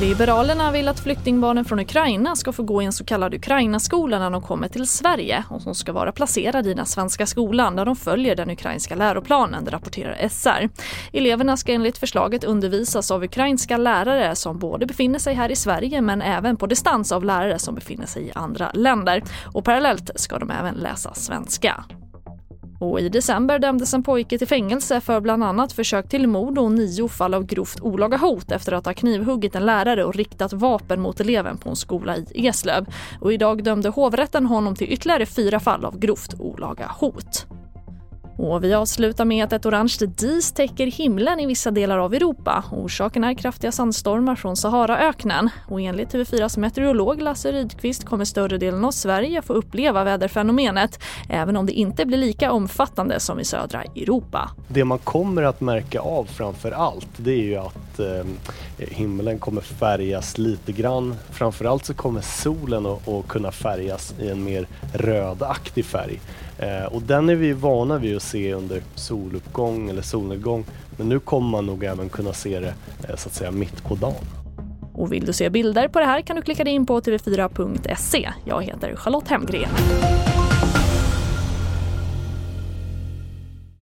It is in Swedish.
Liberalerna vill att flyktingbarnen från Ukraina ska få gå i en så kallad Ukrainaskola när de kommer till Sverige och som ska vara placerad i den svenska skolan där de följer den ukrainska läroplanen, det rapporterar SR. Eleverna ska enligt förslaget undervisas av ukrainska lärare som både befinner sig här i Sverige men även på distans av lärare som befinner sig i andra länder. Och parallellt ska de även läsa svenska. Och I december dömdes en pojke till fängelse för bland annat försök till mord och nio fall av grovt olaga hot efter att ha knivhuggit en lärare och riktat vapen mot eleven på en skola i Eslöv. Och idag dömde hovrätten honom till ytterligare fyra fall av grovt olaga hot. Och vi avslutar med att ett orange dis täcker himlen i vissa delar av Europa. Orsaken är kraftiga sandstormar från Saharaöknen. Och enligt TV4s meteorolog Lasse Rydqvist kommer större delen av Sverige få uppleva väderfenomenet även om det inte blir lika omfattande som i södra Europa. Det man kommer att märka av framför allt det är ju att eh, himlen kommer färgas lite grann. Framförallt så kommer solen att kunna färgas i en mer rödaktig färg. Eh, och den är vi vana vid att se under soluppgång eller solnedgång. Men nu kommer man nog även kunna se det eh, så att säga mitt på dagen. Och vill du se bilder på det här kan du klicka dig in på tv4.se. Jag heter Charlotte Hemgren.